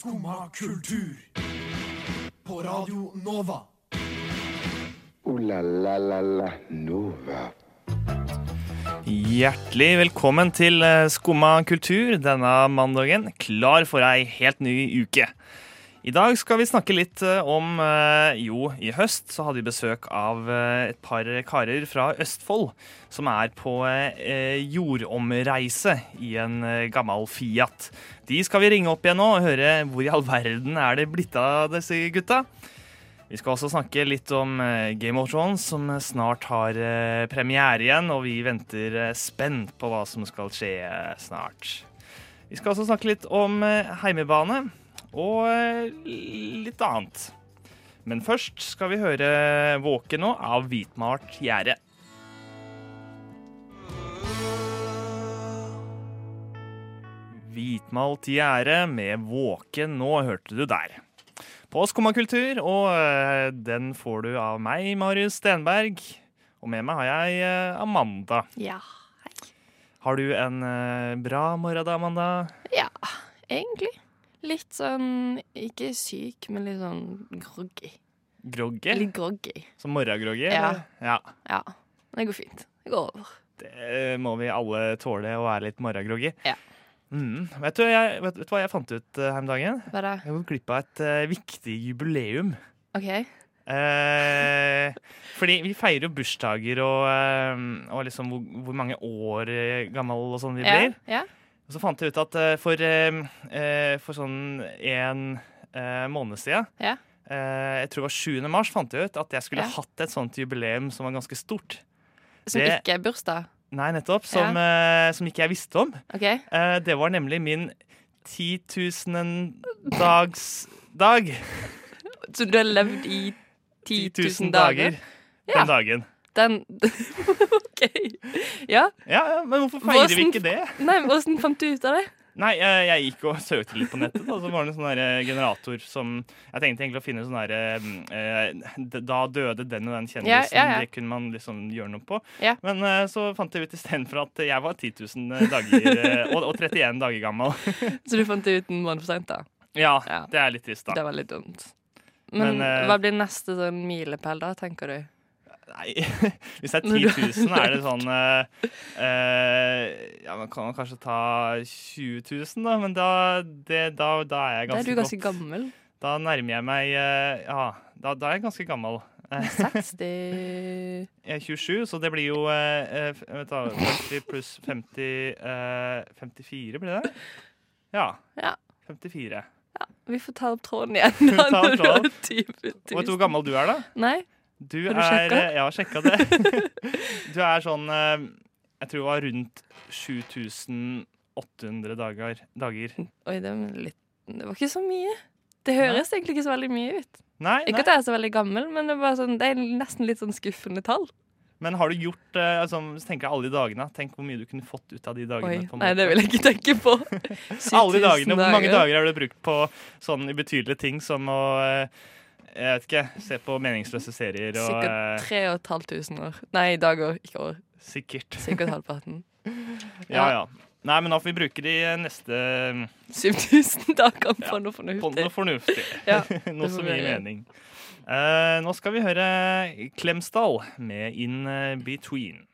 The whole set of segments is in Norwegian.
Skumma kultur. På Radio Nova. O-la-la-la-la Nova. Hjertelig velkommen til eh, Skumma kultur denne mandagen, klar for ei helt ny uke. I dag skal vi snakke litt eh, om eh, Jo, i høst så hadde vi besøk av eh, et par karer fra Østfold som er på jordomreise i en gammel Fiat. De skal vi ringe opp igjen nå og høre hvor i all verden er det blitt av disse gutta. Vi skal også snakke litt om Game of Thrones, som snart har premiere igjen, og vi venter spent på hva som skal skje snart. Vi skal også snakke litt om heimebane og eh, litt annet. Men først skal vi høre 'Våken nå' av Hvitmalt gjerde. Hvitmalt gjerde med 'Våken nå' hørte du der på Skumma kultur, og eh, den får du av meg, Marius Stenberg. Og med meg har jeg eh, Amanda. Ja. hei. Har du en bra morgen da, Amanda? Ja, egentlig. Litt sånn ikke syk, men litt sånn groggy. Groggy? Litt groggy. Som morgengroggy? Ja. ja. Ja. Men det går fint. Det går over. Det må vi alle tåle å være litt morgengroggy. Ja. Mm. Vet, du, jeg, vet, vet du hva jeg fant ut uh, her om dagen? Hva da? Jeg har gått glipp av et uh, viktig jubileum. OK. Eh, fordi vi feirer jo bursdager og, uh, og liksom hvor, hvor mange år eh, gammel og sånn vi Ja. blir. ja. Og så fant jeg ut at eh, for, eh, eh, for sånn en måned siden Ja. Jeg tror det var 7. mars fant jeg ut at jeg skulle Ja. hatt et sånt jubileum som var ganske stort. Som Det- ikke er bursdag. Nei, nettopp. Som, eh, som ikke jeg visste om. Okay. Det var nemlig min 10 000-dagsdag. Så du har levd i 10 000 dager? den Ja. dagen. Den OK. Ja. Ja, ja, men hvorfor feirer vi ikke det? Nei, Åssen fant du ut av det? Nei, jeg, gikk og søkte litt på nettet, og så var det en sånn eh, generator som Jeg tenkte egentlig å finne sånn derre eh, Da døde den og den kjendisen. Ja, ja, ja. Det kunne man liksom gjøre noe på. Men eh, så fant jeg ut istedenfor at jeg var 10 000 dager eh, og, og 31 dager gammel. Så du fant det ut en måned for seint, da? Ja, det er litt trist, da. Det var litt dumt. Men, Men, eh, hva blir neste sånn milepæl, da, tenker du? Nei, hvis det er 10 000, er det sånn eh, Ja, man kan kanskje ta 20 000, da, men da, det, da, da er jeg Da er du ganske godt. gammel. Da nærmer jeg meg uh, Ja, da, da er jeg ganske gammel. Eh, 60 Jeg er 27, så det blir jo eh, vet du, 50 pluss 50 eh, 54, blir det? Ja. Ja. 54. Ja, Vi får ta opp tråden igjen. Tar når du tråden. har 20 000. Vet du hvor gammel du er, da? Nei? Du Har du sjekket? eh, har sjekka det. du er sånn eh, Jeg tror det var rundt 7800 dager. dager. Oi, det, var litt, det var ikke så mye. Det høres egentlig ikke så veldig mye ut. Nei, Ikke nei. at jeg er så veldig gammel, men det sånn, det er nesten litt sånn skuffende tall. Men har du gjort eh, altså, tenker jeg alle de dagene, tenk hvor mye du kunne fått ut av de dagene. Oi, på Nei, det vil jeg ikke tenke på. Alle de dagene, Hvor mange dager har du brukt på sånn ubetydelige ting som å jeg vet ikke, se på meningsløse serier og Sikkert eh, 3500 år. Nei, dager, ikke år. Sikkert. Sikkert halvparten. Ja, ja. Nei, men da får vi bruke de neste 7000 dager på Ja, noe på noe fornuftig. Ja, noe som gir mening. Uh, nå skal vi høre Klemsdal med In Between.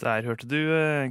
Der hørte du eh,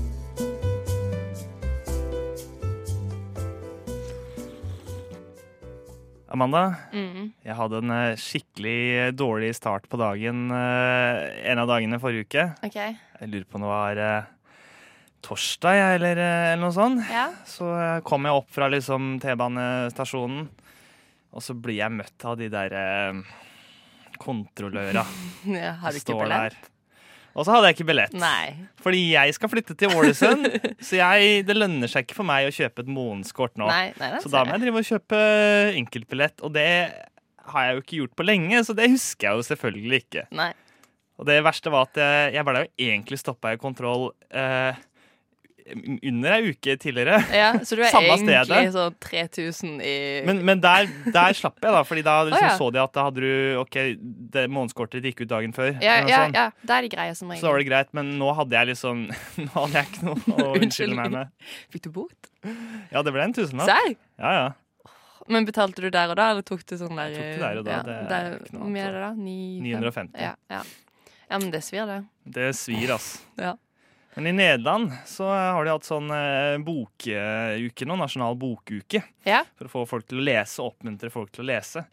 Amanda, Mm. jeg hadde en eh, skikkelig dårlig start på dagen eh, en av dagene forrige uke. Okay. Jeg lurer på om det var eh, torsdag eller, eh, eller noe sånt. Ja. Så eh, kom jeg opp fra liksom T-banestasjonen, og så blir jeg møtt av de der kontrollørene kontrolløra. ja har du ikke står billett? Og så hadde jeg ikke billett. Nei. Fordi jeg skal flytte til Ålesund, så jeg, det lønner seg ikke for meg å kjøpe et månedskort nå. Nei, nei, Så da må jeg. drive og kjøpe enkeltbillett, og det har jeg jo ikke gjort på lenge, så det husker jeg jo selvfølgelig ikke. Nei. Og det verste var at jeg, jeg ble jo egentlig stoppa i kontroll eh, under ei uke tidligere. Ja, så du er Samme egentlig stedet. sånn 3000 i Men, men der, der slapp jeg, da, Fordi da liksom ja. så de at da hadde du OK, det månedskortet gikk ut dagen før. Ja, ja, ja. det er greia som regel. Så var det greit, men nå hadde jeg liksom Nå hadde jeg ikke noe å unnskylde meg med. Fikk du bot? Ja, det ble en tusenlapp. Serr? Ja, ja. Men betalte du der og da, eller tok du sånn der Jeg tok det der og da, Ja, det er ikke noe Hvor mye er det da? 9, 950. Ja, ja. ja, men det svir, det. Det svir, ass. Ja. Men i Nederland så har de hatt sånn eh, bokuke nå, nasjonal bokuke. Ja. For å få folk til å lese, oppmuntre folk til å lese.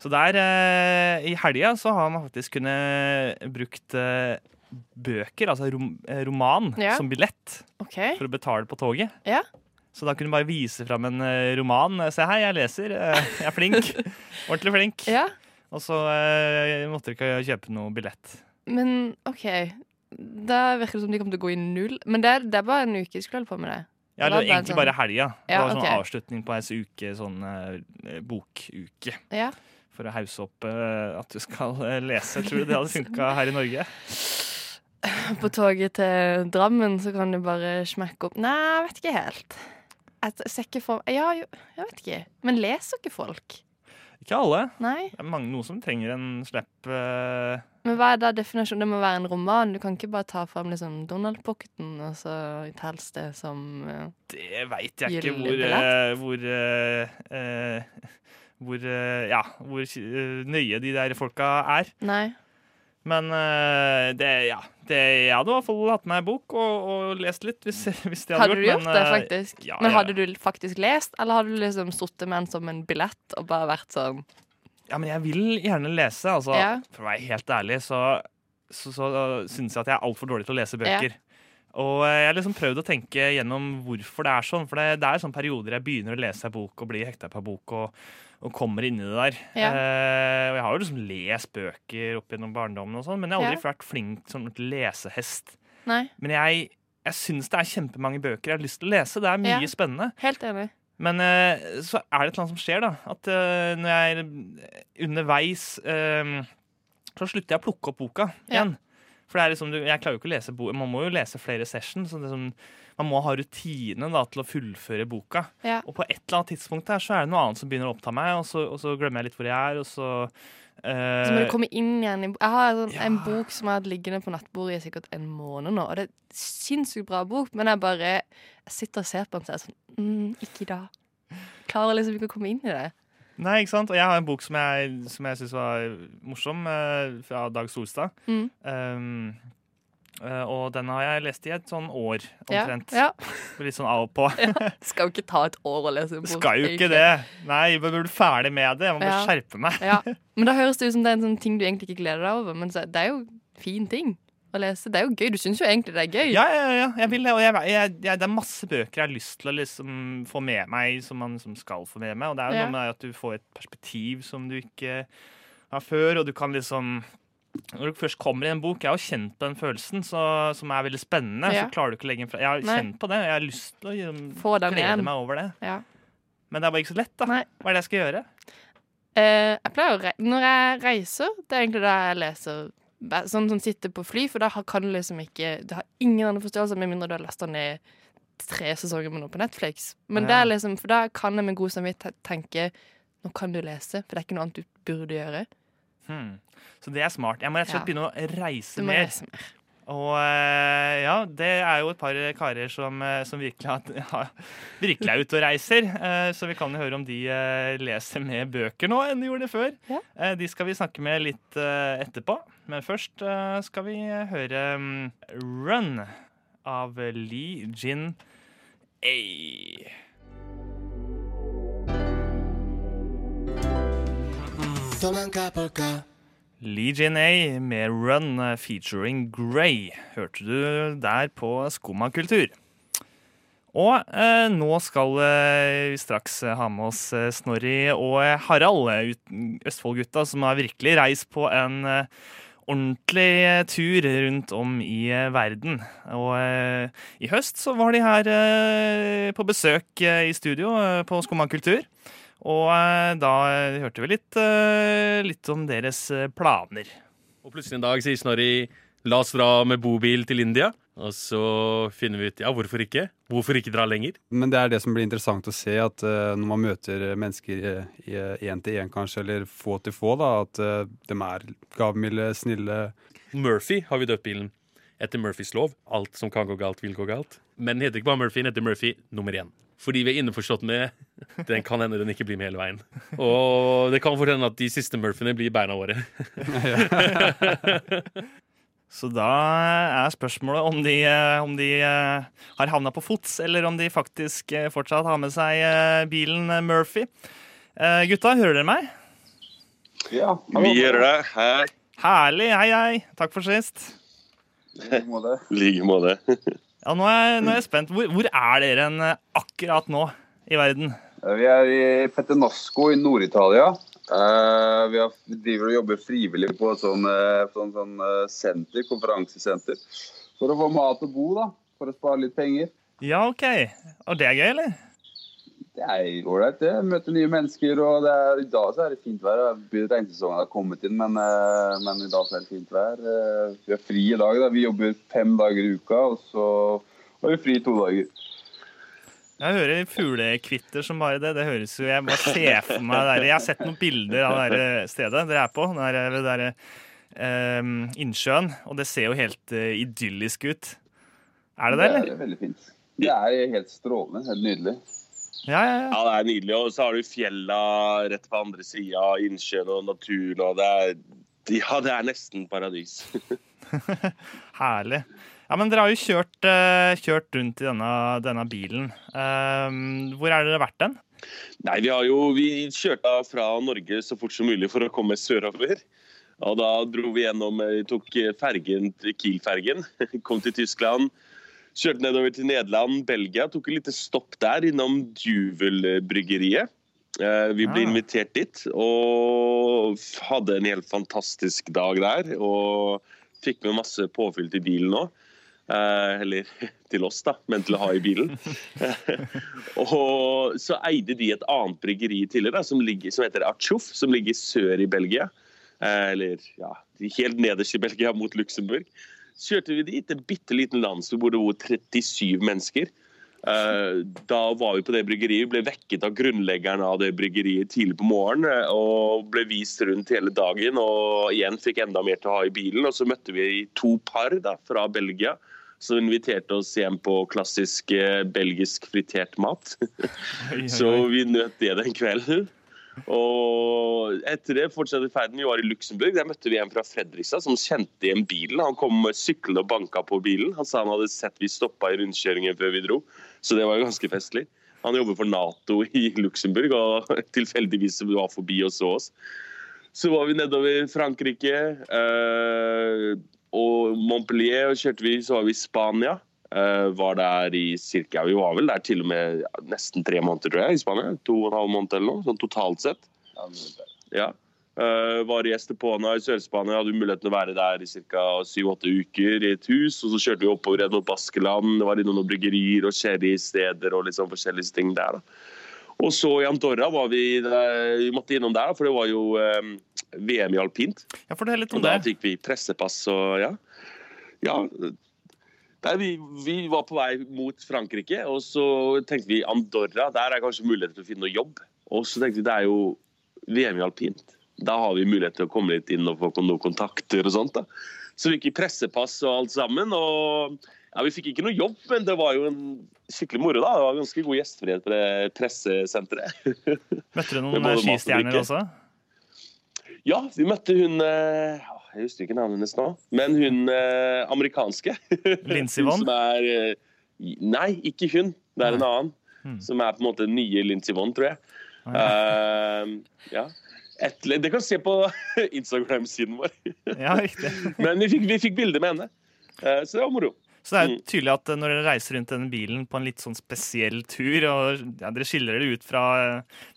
Så der eh, i helga så har man faktisk kunnet brukt eh, bøker, altså rom, roman, Ja. som billett okay. for å betale på toget. Ja. Så da kunne du bare vise fram en roman. Se her, jeg leser. jeg er flink. Ordentlig flink. Ja, Og så måtte du ikke kjøpe noe billett. men OK. Da virker det som de kommer til å gå i null. Men det er, det er bare en uke jeg skulle holde på med det. Ja, Det var eller bare egentlig sånn- bare helga. Det Ja, var sånn ok. avslutning på ei uke, sånn eh, bokuke. Ja. For å hause opp eh, at du skal eh, lese. Tror du det hadde funka her i Norge? På toget til Drammen så kan du bare smekke opp Nei, jeg vet ikke helt. Jeg ser ikke for Ja, jo, jeg vet ikke. Men leser ikke folk? Ikke alle. Nei. Det er mange, noen som trenger en slepp eh, Men hva er da definisjonen? Det må være en roman. Du kan ikke bare ta fram liksom Donald Pocketen, og så telles det som uh, Det veit jeg ikke hvor eh, Hvor uh, Hvor Ja, hvor nøye de der folka er. Nei. Men det, ja, det, jeg hadde i hvert fall hatt med ei bok og, og lest litt, hvis, hvis det hadde Hadde du gjort men, det, faktisk? ja, Men ja. hadde du faktisk lest, eller hadde du liksom sittet med den som en billett og bare vært sånn Ja, men jeg vil gjerne lese. Altså, Ja. For å være helt ærlig så, så, så syns jeg at jeg er altfor dårlig til å lese bøker. Og eh, jeg har liksom prøvd å tenke gjennom hvorfor det er sånn. For det, det er sånne perioder jeg begynner å lese ei bok og blir hekta på ei bok og, og kommer i det der. Ja. Eh, og jeg har jo liksom lest bøker opp gjennom barndommen, og sånn, men jeg har aldri Ja. vært flink som lesehest. Nei, Men jeg, jeg syns det er kjempemange bøker jeg har lyst til å lese. Det er mye Ja. spennende. helt enig. Men eh, så er det et eller annet som skjer, da. At eh, når jeg er underveis eh, Så slutter jeg å plukke opp boka Ja. igjen. For det er liksom, jeg klarer jo ikke å lese Man må jo lese flere sessions. Så det sånn, man må ha rutine da, til å fullføre boka. Ja. Og på et eller annet tidspunkt der, så er det noe annet som begynner å oppta meg, og så, og så glemmer jeg litt hvor jeg er, og så Så må du komme inn igjen Jeg har en ja. bok som jeg har hatt liggende på nattbordet i sikkert en måned nå, og det er en sinnssykt bra bok, men jeg bare jeg sitter og ser på den og er sånn mm, Ikke i dag. Klarer liksom ikke å komme inn i det. Nei, ikke sant? Og jeg har en bok som jeg, som jeg syns var morsom, eh, fra Dag Solstad. Mm. Um, eh, og den har jeg lest i et sånn år omtrent. ja. Litt sånn av og på. Skal jo ikke ta et år å lese en bok. Skal jo ikke det. Nei, jeg blir ferdig med det. Jeg må bare skjerpe meg. Ja. Men da høres det ut som det er en sånn ting du egentlig ikke gleder deg over, men det er jo fin ting å lese. Det er jo gøy. Du syns jo egentlig det er gøy. Ja, ja, ja, jeg vil det. Og jeg, jeg, jeg, det er masse bøker jeg har lyst til å liksom få med meg, som man som skal få med meg. Og det er jo Ja. noe med at du får et perspektiv som du ikke har før, og du kan liksom når du først kommer i en bok, Jeg har kjent på den følelsen, så, som er veldig spennende. Ja. Så klarer du ikke å legge den fra Jeg har Nei. kjent på det, og jeg har lyst til å Få den glede igjen. meg over det. Ja. Men det er bare ikke så lett, da. Nei. Hva er det jeg skal gjøre? Uh, jeg pleier å re Når jeg reiser, det er egentlig da jeg leser Sånn som sitter på fly, for da kan du liksom ikke Du har ingen annen forståelse med mindre du har lasta ned tre sesonger med noe på Netflix. Men Ja. er liksom, for da kan jeg med god samvittighet tenke Nå kan du lese, for det er ikke noe annet du burde gjøre. Hmm. Så det er smart. Jeg må rett og slett Ja. begynne å reise mer. reise mer. Og eh, ja, det er jo et par karer som, eh, som virkelig, har, ja, virkelig er ute og reiser. eh, Så vi kan jo høre om de leser mer bøker nå enn de gjorde før. Ja. De skal vi snakke med litt etterpå. Men først skal vi høre mm, Run av Lee Jin A. Lee Jin A med Run eh, featuring Grey hørte du der på Skumma kultur. Og eh, nå skal eh, vi straks eh, ha med oss eh, Snorri og eh, Harald, eh, Østfold-gutta, som har virkelig reist på en ordentlig tur rundt om i verden. Og i høst så var de her på besøk i studio på Skumma kultur. Og eh, da eh, hørte vi litt, eh, litt om deres planer. Og plutselig en dag sier Snorri la oss dra med bobil til India. Og så finner vi ut ja, hvorfor ikke? Hvorfor ikke dra lenger? Men det er det som blir interessant å se, at uh, når man møter mennesker én til én, kanskje, eller få til få, da, at uh, de er gavmilde, snille. Murphy har vi døpt bilen. Etter Murphys lov. Alt som kan gå galt, vil gå galt. Men den heter ikke bare Murphy, den heter Murphy nummer én. Fordi vi er innforstått med den kan hende den ikke blir med hele veien. Og det kan fort hende at de siste Murphyene blir beina våre. Så da er spørsmålet om de, eh, om de eh, har havna på fots, eller om de faktisk eh, fortsatt har med seg bilen Murphy. Eh, Gutta, hører dere meg? Ja, Vi hører deg. Hei. Herlig. Hei, hei. Takk for sist. I like måte. Ja, nå er, nå er jeg spent. Hvor, hvor er dere hen eh, akkurat nå i verden? Vi er i Petenasco i Nord-Italia. Eh, vi, har, vi driver og jobber frivillig på et sånn, eh, sånn, sånn eh, senter, konferansesenter. For å få mat og bo, da. For å spare litt penger. Ja, OK. Og det er gøy, eller? Det er ålreit, det. Møter nye mennesker. og det er, I dag så er det fint vær. Regnsesongen har kommet inn, men, eh, men i dag så er det fint vær. Eh, Vi har fri i dag. da. Vi jobber fem dager i uka, og så har vi fri to dager. Jeg hører fuglekvitter som bare det. Det høres jo, Jeg bare ser for meg det der. Jeg har sett noen bilder av det der stedet dere er på. Der, det der um, innsjøen. Og det ser jo helt uh, idyllisk ut. Er det det, Det er veldig fint. Det er helt strålende. Helt nydelig. Ja, ja, ja. Ja, det er nydelig. Og så har du fjella rett på andre sida, innsjøen og naturen, og det er Ja, det er nesten paradis. Herlig. Ja, men Dere har jo kjørt, eh, kjørt rundt i denne, denne bilen. Um, hvor er dere vært den? Nei, vi har jo Vi kjørte fra Norge så fort som mulig for å komme sørover. Og da dro vi gjennom vi Tok fergen, Kiel-fergen, kom til Tyskland. Kjørte nedover til Nederland, Belgia. Tok et lite stopp der innom Juvel-bryggeriet. Eh, Vi ble Ah. invitert dit og hadde en helt fantastisk dag der. Og fikk med masse påfyll til bilen òg. Eh, eller til oss, da, men til å ha i bilen. og så eide de et annet bryggeri tidligere som, ligger, som heter Achouf, som ligger sør i Belgia. Eh, eller ja, helt nederst i Belgia mot Luxembourg. Så kjørte vi dit, en bitte liten landsby hvor det bor 37 mennesker. Eh, da var vi på det bryggeriet, ble vekket av grunnleggeren av det bryggeriet tidlig på morgenen eh, og ble vist rundt hele dagen. Og igjen fikk enda mer til å ha i bilen. Og så møtte vi to par da, fra Belgia som inviterte oss hjem på klassisk eh, belgisk fritert mat. Så vi nøt det den kvelden. Og etter det fortsatte ferden. Vi var i Luxembourg. Der møtte vi en fra Fredrikstad som kjente igjen bilen. Han kom syklende og banka på bilen. Han sa han hadde sett vi stoppa i rundkjøringen før vi dro. Så det var jo ganske festlig. Han jobber for Nato i Luxembourg og tilfeldigvis var forbi og så oss. Så var vi nedover Frankrike eh, og Montpellier, og kjørte vi, så var vi i Spania. Eh, var der i cirka, Vi var vel der til og med nesten tre måneder, tror jeg, i Spania. To og en halv måned eller noe, sånn totalt sett. Ja. Uh, var i Estepona i Sør-Spania, hadde muligheten til å være der i ca. syv-åtte uker i et hus. Og så kjørte vi oppover igjen mot Baskeland. Det var innom noen bryggerier og sherrysteder og sånn forskjellige ting der. da. Og så i Andorra var vi der, vi måtte innom der, for det var jo um, VM i alpint. Ja, Fortell litt om Og da fikk vi pressepass og ja. ja der vi, vi var på vei mot Frankrike, og så tenkte vi Andorra. Der er kanskje mulighet til å finne noe jobb. Og så tenkte vi det er jo VM i alpint. Da har vi mulighet til å komme litt inn og få noen kontakter og sånt. da. Så vi gikk i pressepass og alt sammen. og ja, Vi fikk ikke noe jobb, men det var jo en skikkelig moro. da. Det var ganske god gjestfrihet på det pressesenteret. Møtte du noen skistjerner også? Ja, vi møtte hun eh, Jeg husker ikke navnet hennes nå, men hun eh, amerikanske. Hun Vonn? eh, Nei, ikke hun. Det er en annen. Hmm. Som er på en måte den nye Lindsey Vonn, tror jeg. Ah, ja. Uh, ja. Etle, det kan du se på Instagram-siden vår. Ja, riktig. Men vi fikk, vi fikk bilde med henne. uh, så det var moro. Så det er jo Mm. tydelig at når dere reiser rundt denne bilen på en litt sånn spesiell tur, og ja, dere skiller dere ut fra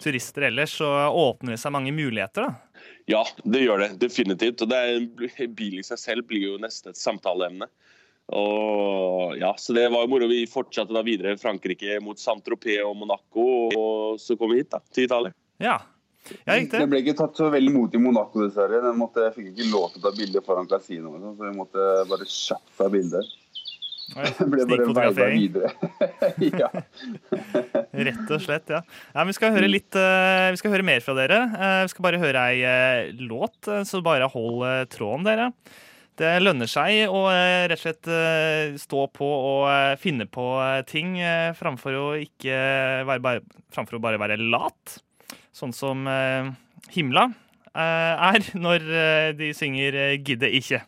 turister ellers, så åpner det seg mange muligheter, da. Ja, det gjør det. Definitivt. Og det er, bil i seg selv blir jo nesten et samtaleemne. Og ja, Så det var jo moro. Vi fortsatte da videre Frankrike mot Saint-Tropez og Monaco, og så kom vi hit, da, til Italia. Ja. ja riktig. Det ble ikke tatt så veldig imot i Monaco, dessverre. Den måtte, jeg fikk ikke lov til å ta bilde foran kasinoet, sånn, så vi måtte bare kjapt ta bilde. Oi, Det ble bare veida snikfotografering. videre. ja. Rett og slett, ja. ja vi skal litt uh, Vi skal høre mer fra dere. Uh, vi skal bare høre ei uh, låt, så bare hold tråden, dere. Det lønner seg å rett og slett stå på og finne på ting framfor å ikke være bare, framfor å bare være lat. Sånn som Himla er når de synger 'Gidde ikke'.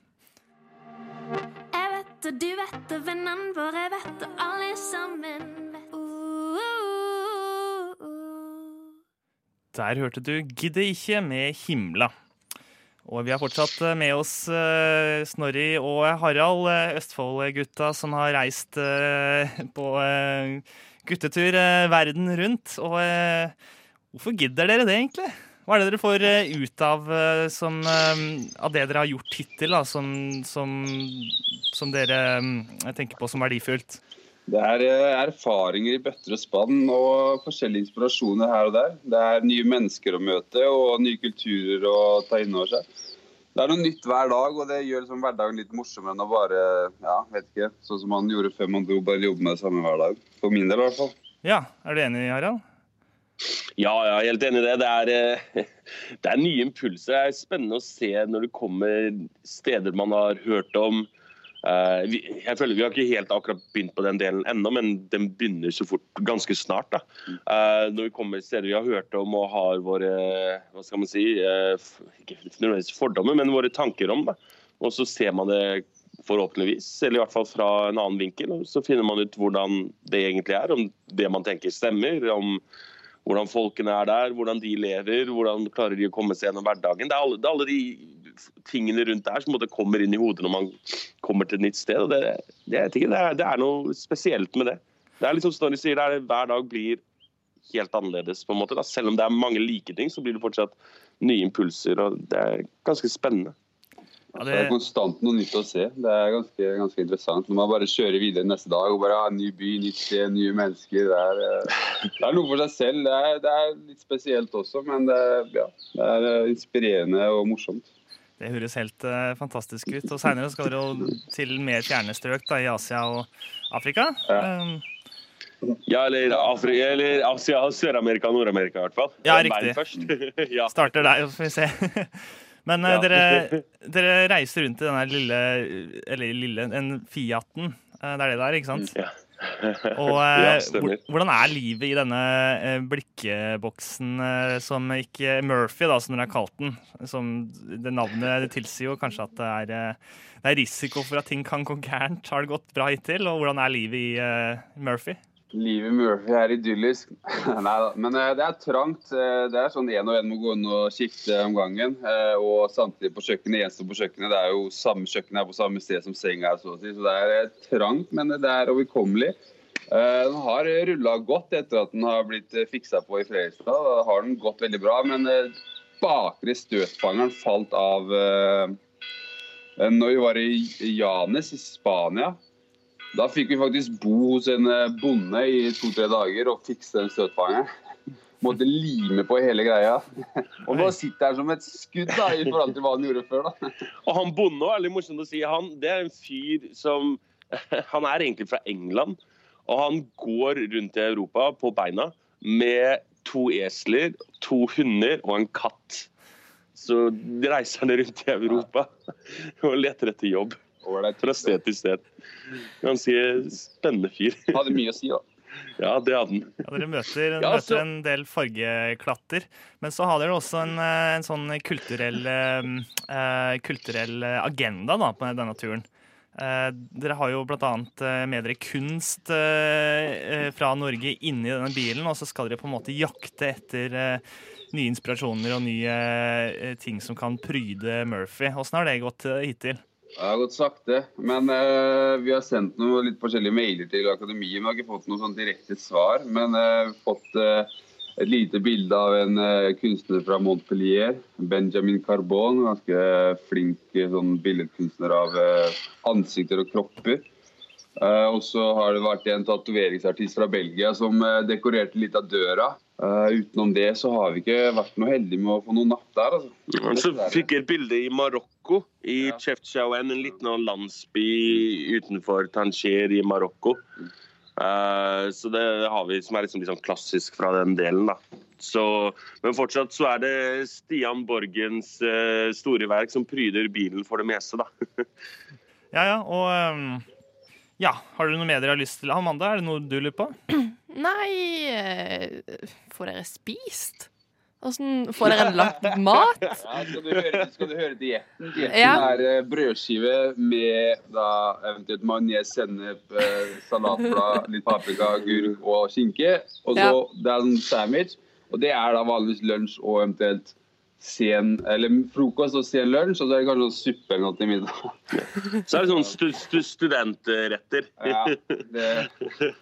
Vet og du vet og vennene våre vet og alle sammen vet. Uh, Der hørte du 'Gidde ikke' med Himla. Og vi har fortsatt eh, med oss eh, Snorri og Harald, eh, Østfold-gutta som har reist på guttetur verden rundt. Og hvorfor gidder dere det, egentlig? Hva er det dere får eh, ut av, eh, som, eh, av det dere har gjort hittil, da, som, som, som dere eh, tenker på som verdifullt? Det er erfaringer i bøtter og spann og forskjellige inspirasjoner her og der. Det er nye mennesker å møte og nye kulturer å ta inn over seg. Det er noe nytt hver dag, og det gjør liksom hverdagen litt morsommere enn å bare ja, vet ikke, sånn som man gjorde før man dro, bare jobbe med det samme hver dag. For min del i hvert fall. Ja, er du enig, Harald? Ja, jeg er helt enig i det. Det er, eh, det er nye impulser. Det er spennende å se når det kommer steder man har hørt om. Eh, jeg føler Vi har ikke helt akkurat begynt på den delen ennå, men den begynner så fort, ganske snart. da. Eh, når vi kommer steder vi har hørt om og har våre hva skal man si, ikke nødvendigvis fordommer, men våre tanker om. da. Og så ser man det forhåpentligvis, eller i hvert fall fra en annen vinkel. og Så finner man ut hvordan det egentlig er, om det man tenker stemmer. om hvordan folkene er der, hvordan de lever, hvordan klarer de å komme seg gjennom hverdagen. Det er alle, det er alle de tingene rundt der som kommer inn i hodet når man kommer til et nytt sted. Det, det, ikke, er, det er noe spesielt med det. Det er liksom Snorri sier, det er, hver dag blir helt annerledes. på en måte. Da. Selv om det er mange like ting, så blir det fortsatt nye impulser. og Det er ganske spennende. Det er konstant noe nytt å se. Det er ganske, ganske interessant. Når man bare kjører videre neste dag og bare har en ny by, nytt sted, nye mennesker. Det er, eh, det er noe for seg selv. Det er, det er litt spesielt også, men det, er- ja, det er eh, inspirerende og morsomt. Det høres helt uh, fantastisk ut. Og seinere skal dere jo til mer fjerne strøk da, i Asia og Afrika. Um, Ja, eller, Afri eller Asia, Sør-Amerika og Nord-Amerika i hvert fall. Ja, riktig. Ja. starter der, så får vi se. Men eh, Ja. dere, dere reiser rundt i denne lille Eller lille, en Fiaten. Eh, Det er det der, ikke sant? Ja. Og eh, Ja, hvordan er livet i denne blikkeboksen som ikke Murphy, da, som dere har kalt den? Som det navnet tilsier jo kanskje at det er, det er risiko for at ting kan gå gærent. Har det gått bra hittil? Og hvordan er livet i Murphy? Livet Murphy er idyllisk. Nei da. Men eh, det er trangt. Eh, Det er sånn én og én må gå inn og skifte om gangen. Eh, Og samtidig på kjøkkenet. Eneste på kjøkkenet. Det er jo samme kjøkken her på samme sted som senga er, så å si. Så det er trangt, men det er overkommelig. Den har rulla godt etter at den har blitt fiksa på i Fredrikstad. Da har den gått veldig bra, men bakre støtfangeren falt av når vi var i Janes i Spania. Da fikk vi faktisk bo hos en eh, bonde i to-tre dager og fikse den støtfangeren. Måtte lime på hele greia. Og nå sitter han som et skudd da, i forhold til hva han gjorde før. da. Og han bonde er litt morsomt å si. Han, det er en fyr som Han er egentlig fra England. Og han går rundt i Europa på beina med to esler, to hunder og en katt. Så reiser han rundt i Europa og leter etter jobb. Fra sted til sted. Ganske spennende fyr. Hadde mye å si, da. Ja, det hadde han. Ja, dere møter, Ja, møter en del fargeklatter. Men så har dere også en, eh, en sånn kulturell, eh, eh, kulturell agenda da, på denne turen. Eh, dere har jo bl.a. med dere kunst eh, eh, fra Norge inni denne bilen, og så skal dere på en måte jakte etter eh, nye inspirasjoner og nye eh, ting som kan pryde Murphy. Åssen har det gått eh, hittil? Det har gått sakte. Men uh, vi har sendt noen litt forskjellige mailer til akademiet. Vi har ikke fått noe sånn direkte svar, men uh, fått uh, et lite bilde av en kunstner fra Montpellier, Benjamin Carbon. Ganske flink sånn billedkunstner av ansikter og kropper. Og så har det vært en tatoveringsartist fra Belgia som dekorerte litt av døra. Uh, utenom det så har vi ikke vært noe heldige med å få noe natt der. altså. Så fikk jeg et bilde i Marokko, i Chefchaouen, en liten landsby utenfor Tangier i Marokko. Uh, så det har vi som er liksom sånn klassisk fra den delen, da. Så, men fortsatt så er det Stian Borgens uh, store verk som pryder bilen for det meste, da. Ja, ja, og um, Ja, har du noe mer dere har lyst til? Amanda, er det noe du lurer på? Nei eh, Får dere spist? Åssen Får dere lagt mat? Ja, skal, du høre, skal du høre dietten? Dietten Ja. er eh, brødskive med da, eventuelt majones, sennep, eh, salatblad, litt paprika, agurk og skinke. Og så Ja. det er en sandwich. Og det er da vanligvis lunsj og eventuelt sen, eller frokost og sen lunsj. Og så er det kanskje noe suppe eller noe til middag. Så er det sånn stu, stu, studentretter. Ja, det,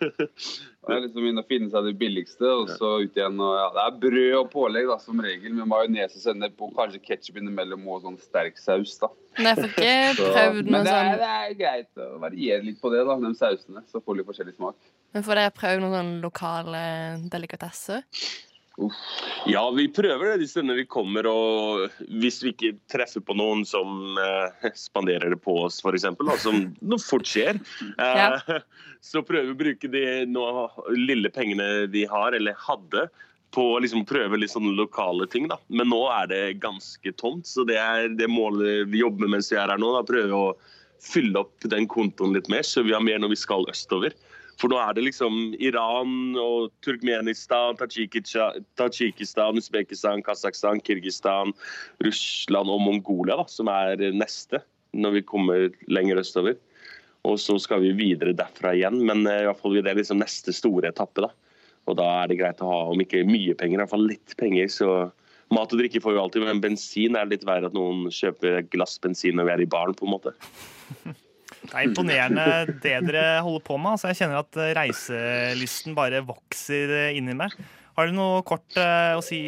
det er liksom inn og finne seg det billigste, og så ut igjen. Og, ja, det er brød og pålegg da, som regel, med majones og sennep og kanskje ketsjup innimellom og sånn sterk saus. da. Nei, jeg får ikke prøvd noe Men det er, sånn det er greit å variere litt på det, da, de sausene. Så får du litt forskjellig smak. Men får dere prøvd noen sånn lokale delikatesser? Ja, vi prøver det de stundene vi kommer, og hvis vi ikke treffer på noen som eh, spanderer det på oss, f.eks., som noe fort skjer, eh, så prøver vi å bruke de noe, lille pengene de har, eller hadde, på å liksom prøve litt sånne lokale ting. da. Men nå er det ganske tomt, så det er det målet vi jobber med mens vi er her nå. da, Prøve å fylle opp den kontoen litt mer, så vi har mer når vi skal østover. For nå er det liksom Iran og Turkmenistan, Tadsjikistan, Usbekistan, Kasakhstan, Kirgistan, Russland og Mongolia da, som er neste når vi kommer lenger østover. Og så skal vi videre derfra igjen, men eh, i hvert fall det er liksom neste store etappe. da. Og da er det greit å ha, om ikke mye penger, i hvert fall litt penger. så Mat og drikke får vi alltid, men bensin er litt verre at noen kjøper glass bensin når vi er i baren. på en måte. Det er imponerende det dere holder på med. Altså, jeg kjenner at eh, reiselysten bare vokser eh, inni meg. Har du noe kort eh, å si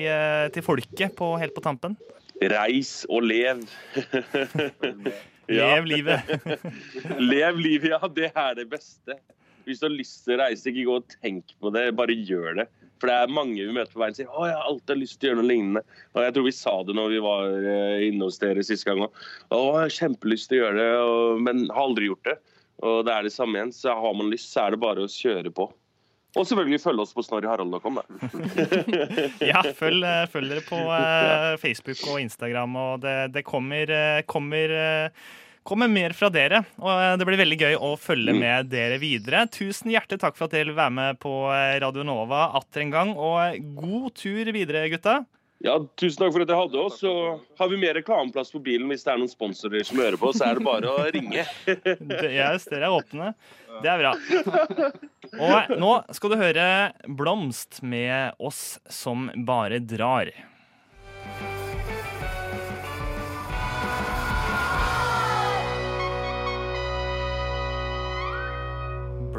til folket på, helt på tampen? Reis og lev. Lev livet. Lev livet, ja. Det er det beste. Hvis du har lyst til å reise, ikke gå og tenk på det, bare gjør det. For det er mange vi møter på veien som sier å, jeg har alltid lyst til å gjøre noe lignende. Og jeg tror vi sa det når vi var eh, inne hos dere sist gang òg. Å, jeg har kjempelyst til å gjøre det, og, men har aldri gjort det. Og det er det samme igjen. Så har man lyst, så er det bare å kjøre på. Og selvfølgelig følge oss på snorriharald.com, da. Ja, følg, eh, følg dere på eh, Facebook og Instagram, og det, det kommer, kommer, kommer mer fra dere. Og eh, det blir veldig gøy å følge med dere videre. Tusen hjertelig takk for at dere vil være med på eh, Radio Nova atter en gang, og god tur videre, gutta. Ja, Tusen takk for at dere hadde oss. Så har vi mer reklameplass på bilen hvis det er noen sponsorer som hører på, så er det bare å ringe. Yes, dere er åpne. Det er bra. Og nå skal du høre Blomst med oss som bare drar.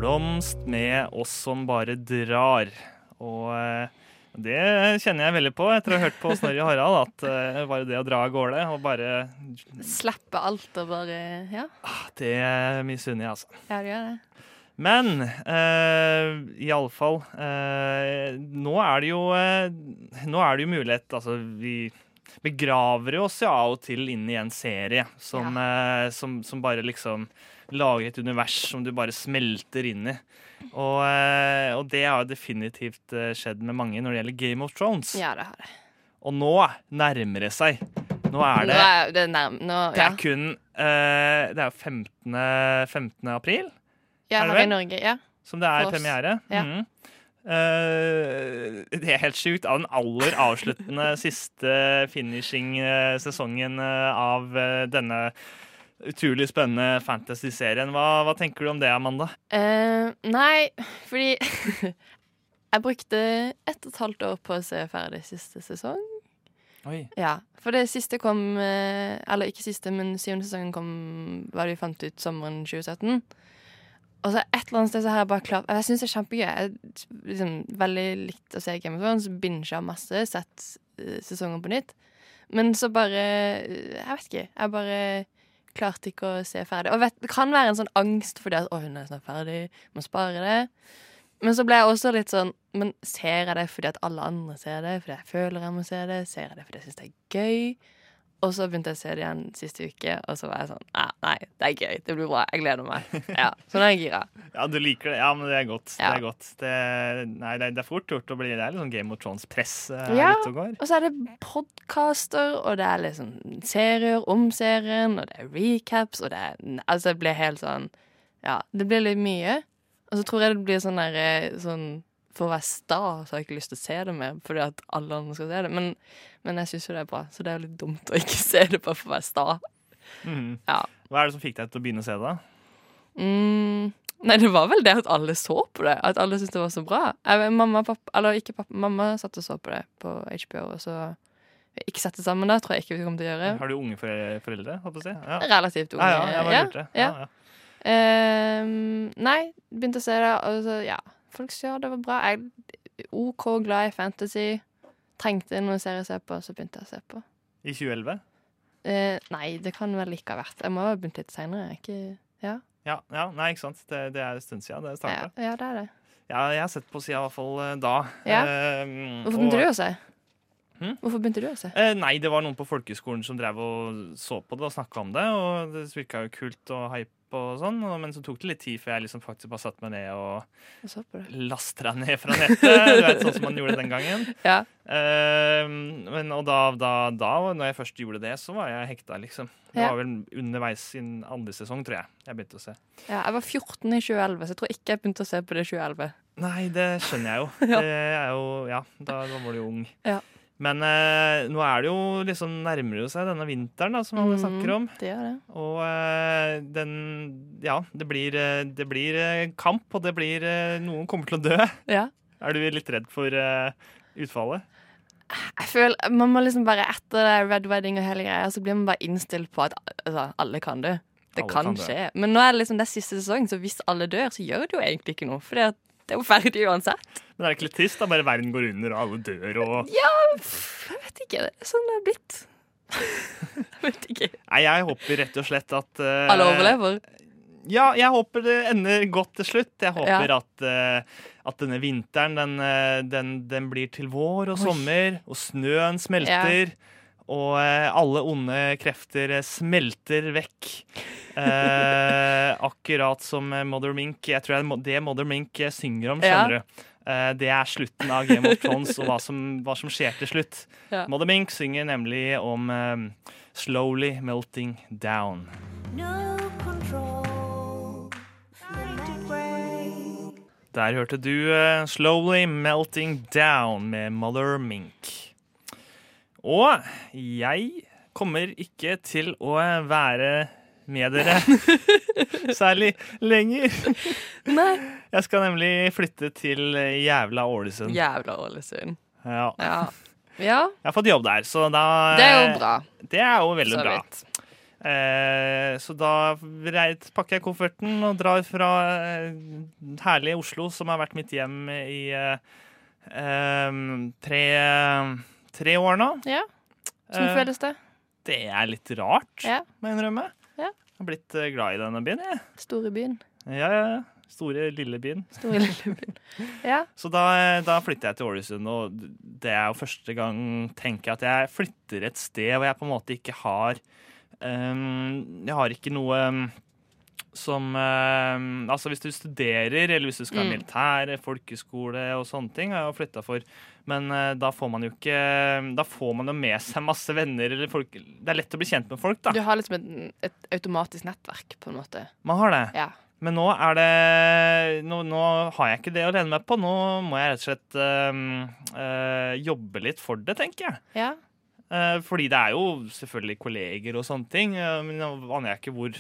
Blomst med oss som bare drar. Og eh, det kjenner jeg veldig på etter å ha hørt på Snorri og Harald. At eh, bare det å dra av gårde og bare Slippe alt og bare Ja, Det misunner jeg, altså. ja det gjør det. Men eh, iallfall eh, Nå er det jo eh, Nå er det jo mulighet Altså, vi begraver jo oss jo av og til inn i en serie som, eh, som, som bare liksom lager et univers som du bare smelter inn i. Og, eh, og det har jo definitivt eh, skjedd med mange når det gjelder Game of Thrones. Ja, det har det. Og nå nærmer det seg. Nå er det Nå er det nærm... Nå, Det ja. er kun uh, Det er jo 15. 15. april. ja, er her i? Norge. Ja. Som det er premiere. Ja. Mhm. Eh, det er helt sjukt. Av den aller avsluttende siste finishing-sesongen eh, av eh, denne utrolig spennende fantasy-serien. Hva, hva tenker du om det, Amanda? Uh, nei, fordi jeg brukte ett og et halvt år på å se ferdig siste sesong. Oi. Ja, for det siste kom Eller ikke siste, men syvende sesongen kom hva de fant ut sommeren 2017. Og så et eller annet sted så har jeg bare klart Jeg syns det er kjempegøy. Jeg er liksom veldig likt å se Game of Thrones, binga masse, sett uh, sesonger på nytt. Men så bare eh, Jeg vet ikke. Jeg bare klarte ikke å se ferdig. Og vet, det kan være en sånn angst fordi at 'Å, hun er snart ferdig. Må spare det'. Men så ble jeg også litt sånn Men ser jeg det fordi at alle andre ser det? Fordi jeg føler jeg må se det? Ser jeg det fordi jeg syns det er gøy? Og så begynte jeg å se det igjen siste uke, og så var jeg sånn ah, nei det er gøy. Det blir bra. Jeg gleder meg. Ja, Så nå er jeg gira. Ja, du liker det. Ja, men det er godt. Ja. Det er godt. Det, nei, det er, fort gjort å bli Det er litt sånn Game of Thrones-press uh, Ja, og går. og så er det podkaster, og det er liksom serier om serien, og det er recaps, og det er Altså, det blir helt sånn Ja, det blir litt mye. Og så tror jeg det blir sånn der eh, sånn For å være sta så har jeg ikke lyst til å se det mer, fordi at alle andre skal se det. Men, men jeg syns jo det er bra, så det er jo litt dumt å ikke se det bare for å være sta. Mm. Ja. Hva er det som fikk deg til å begynne å se det? Mm, nei, det var vel det at alle så på det. At alle syntes det var så bra. Jeg, mamma, pappa, eller ikke pappa, mamma satt og så på det på HBO, og så ikke sette sammen da, tror jeg ikke vi kommer til å gjøre. Har du unge fore- foreldre? Si? Ja. Relativt unge. Ja, ja, jeg har ja, ja. Ja. Ehm, nei, begynte å se det, og så, ja. Folk sa det var bra. Jeg OK glad i fantasy. Trengte noen serier å se på, så begynte jeg å se på. I 2011? Eh, nei, det kan vel ikke ha vært. Jeg må ha begynt litt seinere. Ja. Ja, ja, nei, ikke sant. Det, det er en stund siden det Ja, starta. ja, det er det. Ja, jeg har sett på siden i hvert fall eh, da. Ja. Eh, Hvorfor begynte og- du å se? Hmm? Hvorfor begynte du å se? Eh, nei, det var noen på folkehøyskolen som drev og så på det og snakka om det. Og det virka jo kult og hype og sånn, men så tok det litt tid før jeg liksom faktisk bare satte meg ned og Jeg deg lastra ned fra nettet. Du vet, sånn som man gjorde den gangen. Ja. Uh, men, og da, da, da, når jeg først gjorde det, så var jeg hekta, liksom. Det Ja. var vel underveis i andre sesong, tror jeg. Jeg begynte å se. Ja, jeg var 14 i 2011, så jeg tror ikke jeg begynte å se på det i 2011. Nei, det skjønner jeg jo. Ja. Det er jo ja, da, da var du jo ung. Ja. Men eh, nå er det jo liksom nærmer det seg denne vinteren, da, som alle Mhm, snakker om. Det gjør det. Og eh, den Ja, det blir, eh, det blir eh, kamp, og det blir eh, Noen kommer til å dø. Ja. Er du litt redd for eh, utfallet? Jeg føler Man må liksom bare etter Red Wedding og hele greia, så blir man bare innstilt på at altså, alle kan dø. Det Alle kan, kan skje. Men nå er det liksom det er siste sesong, så hvis alle dør, så gjør det jo egentlig ikke noe. For det er jo ferdig uansett. Men er det ikke litt trist? da? Bare verden går under, og alle dør, og Ja, pff, jeg vet ikke. Det er sånn det er blitt. jeg vet ikke. Nei, jeg håper rett og slett at eh, Alle overlever. Ja, jeg håper det ender godt til slutt. Jeg håper Ja. at, eh, at denne vinteren den, eh, den, den blir til vår og Oi. sommer, og snøen smelter. Og eh, alle onde krefter eh, smelter vekk. Eh, akkurat som eh, Mother Mink. Jeg tror det er mo- det Mother Mink eh, synger om, Ja. skjønner du. Eh, det er slutten av Game of Thrones og hva som, hva som skjer til slutt. Ja. Mother Mink synger nemlig om um, Slowly Melting Down. No control. Der hørte du uh, 'Slowly Melting Down' med Mother Mink. Og jeg kommer ikke til å være med dere særlig lenger. Nei. Jeg skal nemlig flytte til eh, jævla Ålesund. Jævla Ålesund. Ja. Ja. ja. Jeg har fått jobb der, så da Det er jo bra. Det er jo veldig Så bra. Eh, så da pakker jeg kofferten og drar fra eh, herlige Oslo, som har vært mitt hjem i eh, eh, tre, tre år nå. Ja. Eh, føles det. Det er litt rart, Ja. må jeg innrømme. Jeg har blitt eh, glad i denne byen, jeg. Store byen. Ja, ja, ja. Store, lille byen. Store lille byen. Ja. Så da, da flytter jeg til Ålesund, og det er jo første gang tenker jeg at jeg flytter et sted hvor jeg på en måte ikke har um, Jeg har ikke noe ehm, som um, Altså hvis du studerer, eller hvis du skal ha Mm. militære, folkeskole og sånne ting, har jeg flytta for. Men eh, da får man jo ikke Da får man jo med seg masse venner eller folk Det er lett å bli kjent med folk, da. Du har liksom et, et automatisk nettverk, på en måte. Man har det. Ja. Men nå er det nå, nå har jeg ikke det å lene meg på. Nå må jeg rett og slett øhm, øh, jobbe litt for det, tenker jeg. Ja. Fordi det er jo selvfølgelig kolleger og sånne ting. men nå aner jeg ikke hvor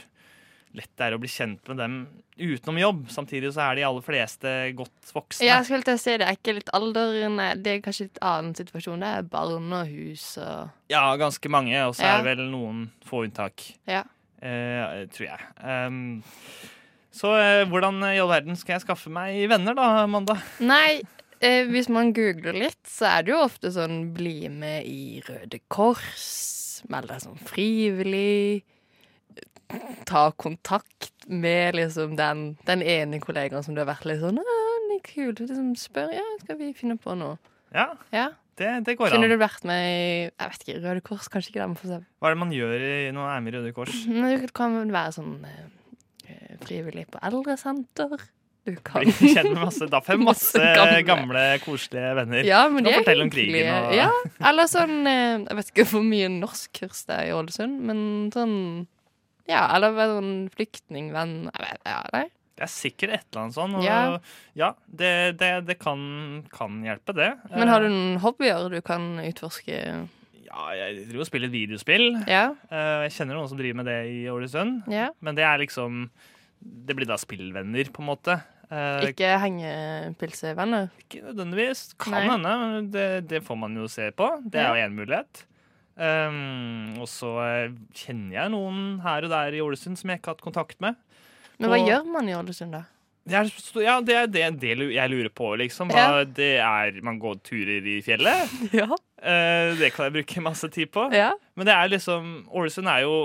lett det er å bli kjent med dem utenom jobb. Samtidig så er de aller fleste godt voksne. Jeg skulle til å si det er ikke litt alderen Det er kanskje litt annen situasjon. Det er barn og hus og Ja, ganske mange. Og så Ja. er det vel noen få unntak. Ja. Eh, tror jeg. Um, Så eh, hvordan i all verden skal jeg skaffe meg venner, da, Amanda? Nei, eh, hvis man googler litt, så er det jo ofte sånn bli med i Røde Kors, meld deg som frivillig, ta kontakt med liksom den, den ene kollegaen som du har vært litt sånn «Å, han er kul, liksom spør ja, skal vi finne på noe. Ja, Ja. det, det går an. Kunne du vært med i jeg vet ikke, Røde Kors? Kanskje ikke det. Hva er det man gjør i- når man er med i Røde Kors? Du kan være sånn eh, frivillig på eldresenter. Du kan Bli kjent med masse, da får masse Masse gamle. gamle, koselige venner. Ja, men de er fortelle om krigen og Ja, eller sånn eh, Jeg vet ikke hvor mye norskkurs det er i Ålesund, men sånn Ja, eller være sånn flyktningvenn ja, nei. Det er sikkert et eller annet sånt. Og, Ja. ja, det, det, det kan, kan hjelpe, det. Men har du Eh, noen hobbyer du kan utforske? Ja, jeg driver og spiller et videospill. Ja. Eh, Jeg kjenner noen som driver med det i Ålesund. Ja. Men det er liksom Det blir da spillvenner, på en måte. Eh, Ikke hengepilsevenner? Ikke nødvendigvis. Kan hende. men Det, det får man jo se på. Det er jo én mulighet. Um, og så eh, kjenner jeg noen her og der i Ålesund som jeg ikke har hatt kontakt med. Men hva Og- gjør man i Ålesund, da? Det er, ja, det er det, det lu- jeg lurer på, liksom. Hva, Det er Man går turer i fjellet. Ja. Eh, det kan jeg bruke masse tid på. Ja. Men det er liksom Ålesund er jo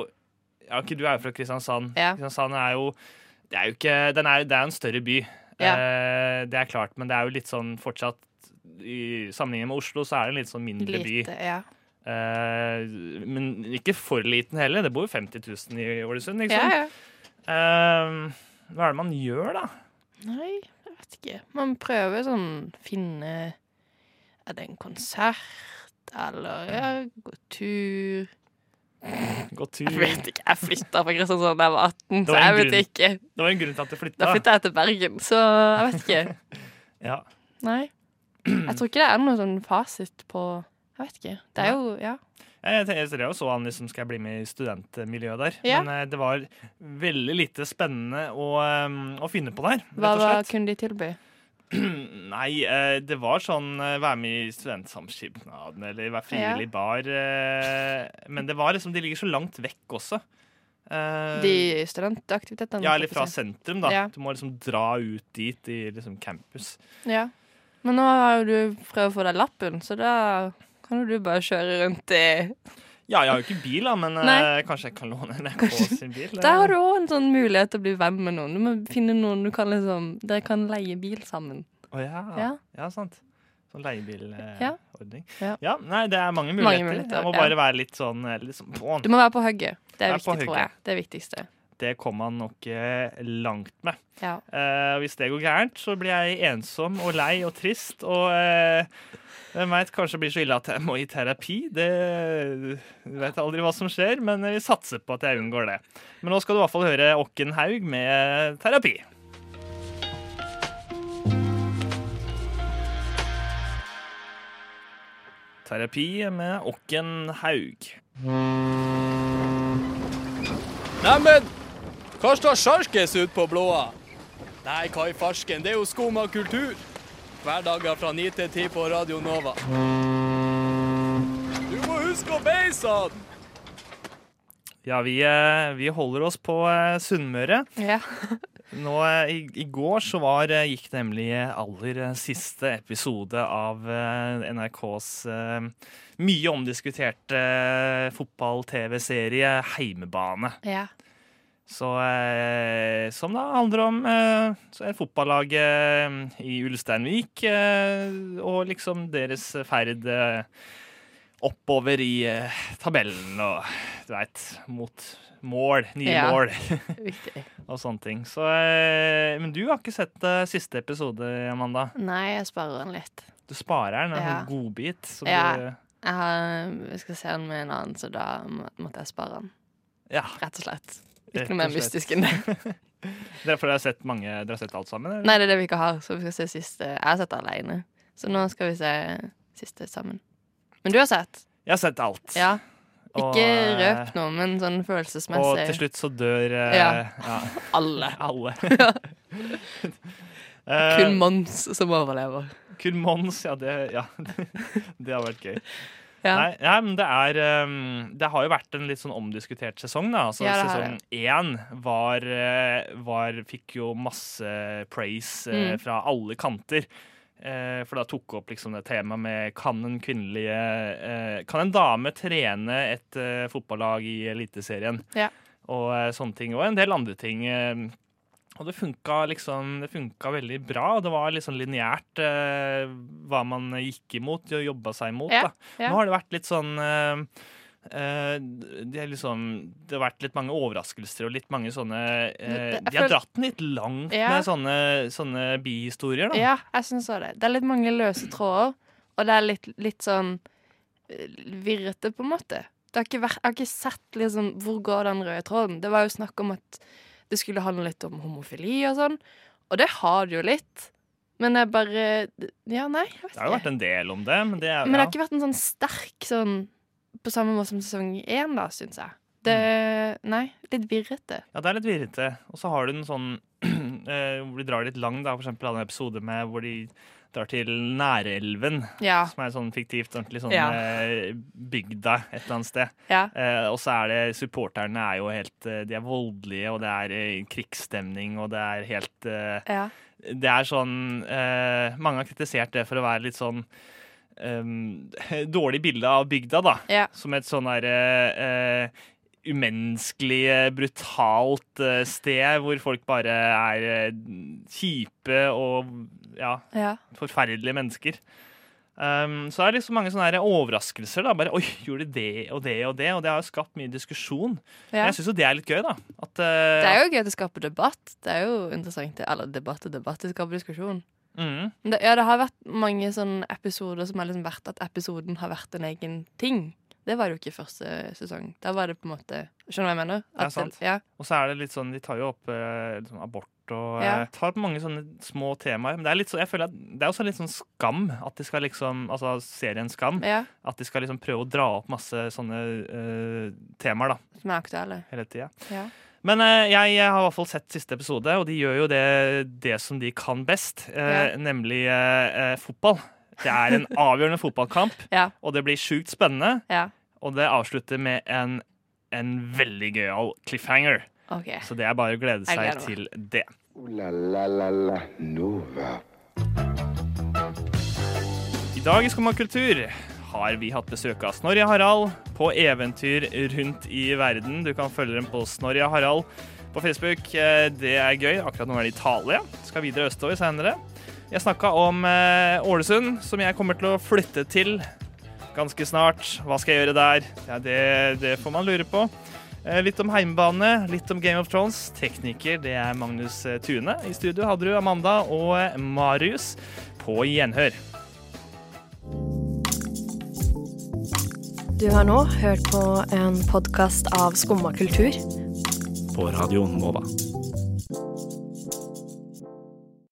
Ja, okay, du er jo fra Kristiansand. Ja. Kristiansand er jo Det er jo ikke den er, Det er en større by. Ja. Eh, det er klart, men det er jo litt sånn fortsatt I sammenligning med Oslo så er det en litt sånn mindre by. Lite, ja. Eh, men ikke for liten heller. Det bor jo 50 000 i Ålesund, liksom. Ja, ja. Eh, hva er det man gjør, da? Nei, jeg vet ikke. Man prøver sånn finne Er det en konsert, eller ja, gå tur Gå tur. Jeg vet ikke. Jeg flytta fra Kristiansand da jeg var 18, var så jeg grunn. vet ikke. Det var en grunn til at du flytta. Da flytta jeg til Bergen, så jeg vet ikke. Ja. Nei. Jeg tror ikke det er noe sånn fasit på Jeg vet ikke. Det er jo Ja. Jeg, jeg, jeg så han liksom skal jeg bli med i studentmiljøet der. Ja. Men eh, det var veldig lite spennende å, eh, å finne på der, Hva, rett og hva kunne de tilby? Nei, eh, det var sånn eh, være med i studentsamskipnaden eller være frivillig i bar. Men det var liksom De ligger så langt vekk også. De studentaktivitetene? ja, eller fra sentrum, da. Ja. Du må liksom dra ut dit i liksom campus. Ja. Men nå har jo du prøvd å få deg lappen, så da kan jo du bare kjøre rundt i Ja, jeg har jo ikke bil, da, men eh, Nei. kanskje jeg kan låne NRK sin bil. Der har du òg en sånn mulighet til å bli venn med noen. Du må finne noen du kan liksom Dere kan leie bil sammen. Å ja. Ja. ja. sant. Sånn leiebilordning. Ja. ja. Ja. nei, det er mange Mange muligheter. muligheter, jeg må bare være litt sånn eh, liksom. Du må være på hugget. Det er er viktig, tror jeg. Det er viktigste. Det kommer man nok eh, langt med. Ja. Eh, hvis det går gærent, så blir jeg ensom og lei og trist. Og eh, hvem veit, kanskje det blir så ille at jeg må i terapi. Det du vet aldri hva som skjer, men vi satser på at jeg unngår det. Men nå skal du i hvert fall høre Åkken Haug med terapi. Terapi med Åkken Haug. Neimen, hva står sjarkes ut på blåa? Nei, hva i farsken, det er jo skum kultur. Hverdager fra 9 til 10 på Radio Nova. Du må huske å beise sånn! Ja, vi, eh, vi holder oss på eh, Sunnmøre. Ja. Nå, eh, i, I går så var, gikk nemlig aller siste episode av NRKs mye omdiskuterte fotball-TV-serie Heimebane. Ja. Så, eh, som da handler om eh, så er fotballaget eh, i Ulsteinvik eh, og liksom deres ferd oppover i tabellen og du veit, mot mål, nye Ja, mål. Og sånne ting. Så, eh, men du har ikke sett siste episode, Amanda. Nei, jeg sparer den litt. Du sparer den, en Ja. godbit. Ja. du, Jeg, har, jeg skal se den med en annen, så da måtte jeg spare den. Ja. Rett og slett. Ikke noe mer mystisk enn det. er fordi dere har sett mange, dere har sett alt sammen? eller? Nei, det er det vi ikke har, så vi skal se siste. Jeg har sett det alene, så nå skal vi se siste sammen. Men du har sett? Jeg har sett alt. Ja. Ikke Og, eh, røp noe, men sånn følelsesmessig. Og til slutt så dør eh, Ja. ja. Alle. Alle. Kun Mons som overlever. Kun Mons, ja det, ja. det har vært gøy. Ja. Nei, ja, men det er um, Det har jo vært en litt sånn omdiskutert sesong, da. Altså, Ja, sesong én var, eh, var Fikk jo masse praise eh, Mm. fra alle kanter. Eh, for da tok opp liksom det temaet med kan en kvinnelige eh, Kan en dame trene et eh, fotballag i Eliteserien? Ja. Og eh, sånne ting. Og en del andre ting. Og det funka liksom Det funka veldig bra. Det var sånn lineært eh, hva man gikk imot og jobba seg imot. Ja, ja. Nå har det vært litt sånn eh, eh, det, liksom, det har vært litt mange overraskelser og litt mange sånne eh, De har dratt den litt langt Ja. med sånne, sånne bihistorier, da. Ja, jeg syns òg det. Det er litt mange løse tråder, og det er litt, litt sånn eh, virrete, på en måte. Det har ikke vært, jeg har ikke sett liksom, hvor går den røde tråden. Det var jo snakk om at det skulle handle litt om homofili og sånn, og det har det jo litt. Men jeg bare Ja, nei, jeg vet Det har jo vært en del om det, men det er Men det ja. har ikke vært en sånn sterk sånn På samme måte som sesong én, da, syns jeg. Det Nei, litt virrete. Ja, det er litt virrete. Og så har du en sånn eh, hvor de drar litt langt, da. For eksempel en episode med hvor de drar til Nærelven, Ja. som er sånn fiktivt, ordentlig sånn Ja. eh, bygda et eller annet sted. Ja. Eh, og så er det supporterne er jo helt eh, De er voldelige, og det er eh, krigsstemning, og det er helt eh, Ja. Det er sånn eh, Mange har kritisert det for å være litt sånn eh, dårlig bilde av bygda, da. Som et sånn derre eh, umenneskelig, eh, brutalt eh, sted hvor folk bare er eh, kjipe og ja, Ja. forferdelige mennesker. Um, så er det liksom mange sånne overraskelser. da, bare, Oi, gjorde de det og det og det? Og det har jo skapt mye diskusjon. Ja. Men jeg syns jo det er litt gøy, da. At, uh, Det er jo gøy at det skaper debatt. Det er jo interessant. Eller debatt og debatt, det skaper diskusjon. Mm. Det, ja, det har vært mange sånne episoder som har liksom vært at episoden har vært en egen ting. Det var jo ikke første sesong. Da var det på en måte Skjønner du hva jeg mener? Det er sant. ja. Og så er det litt sånn, de tar jo opp eh, liksom abort og Ja. eh, tar opp mange sånne små temaer. Men det er litt så, jeg føler at det er også litt sånn skam at de skal liksom Altså serien Skam. Ja. At de skal liksom prøve å dra opp masse sånne eh, temaer, da. Som er aktuelle. Hele tida. Ja. Men eh, jeg, jeg har i hvert fall sett siste episode, og de gjør jo det, det som de kan best, eh, Ja. nemlig fotball. Det er en avgjørende fotballkamp, Ja. og det blir sjukt spennende. Ja. Og det avslutter med en, en veldig gøyal cliffhanger. Okay. Så det er bare å glede seg til det. Ooh la la la la Nova. I dag i Skumma kultur har vi hatt besøk av Snorri Harald på eventyr rundt i verden. Du kan følge dem på Snorri Harald på Facebook. Eh, Det er gøy. Akkurat nå er det i Italia. Skal videre østover senere. Jeg snakka om eh, Ålesund, som jeg kommer til å flytte til ganske snart. Hva skal jeg gjøre der? Ja, det, det får man lure på. Eh, Litt om heimebane, litt om Game of Thrones. Tekniker det er Magnus eh, Tune. I studio hadde du Amanda og Marius på gjenhør. Du har nå hørt på en podkast av Skumma kultur. På Radio Nova.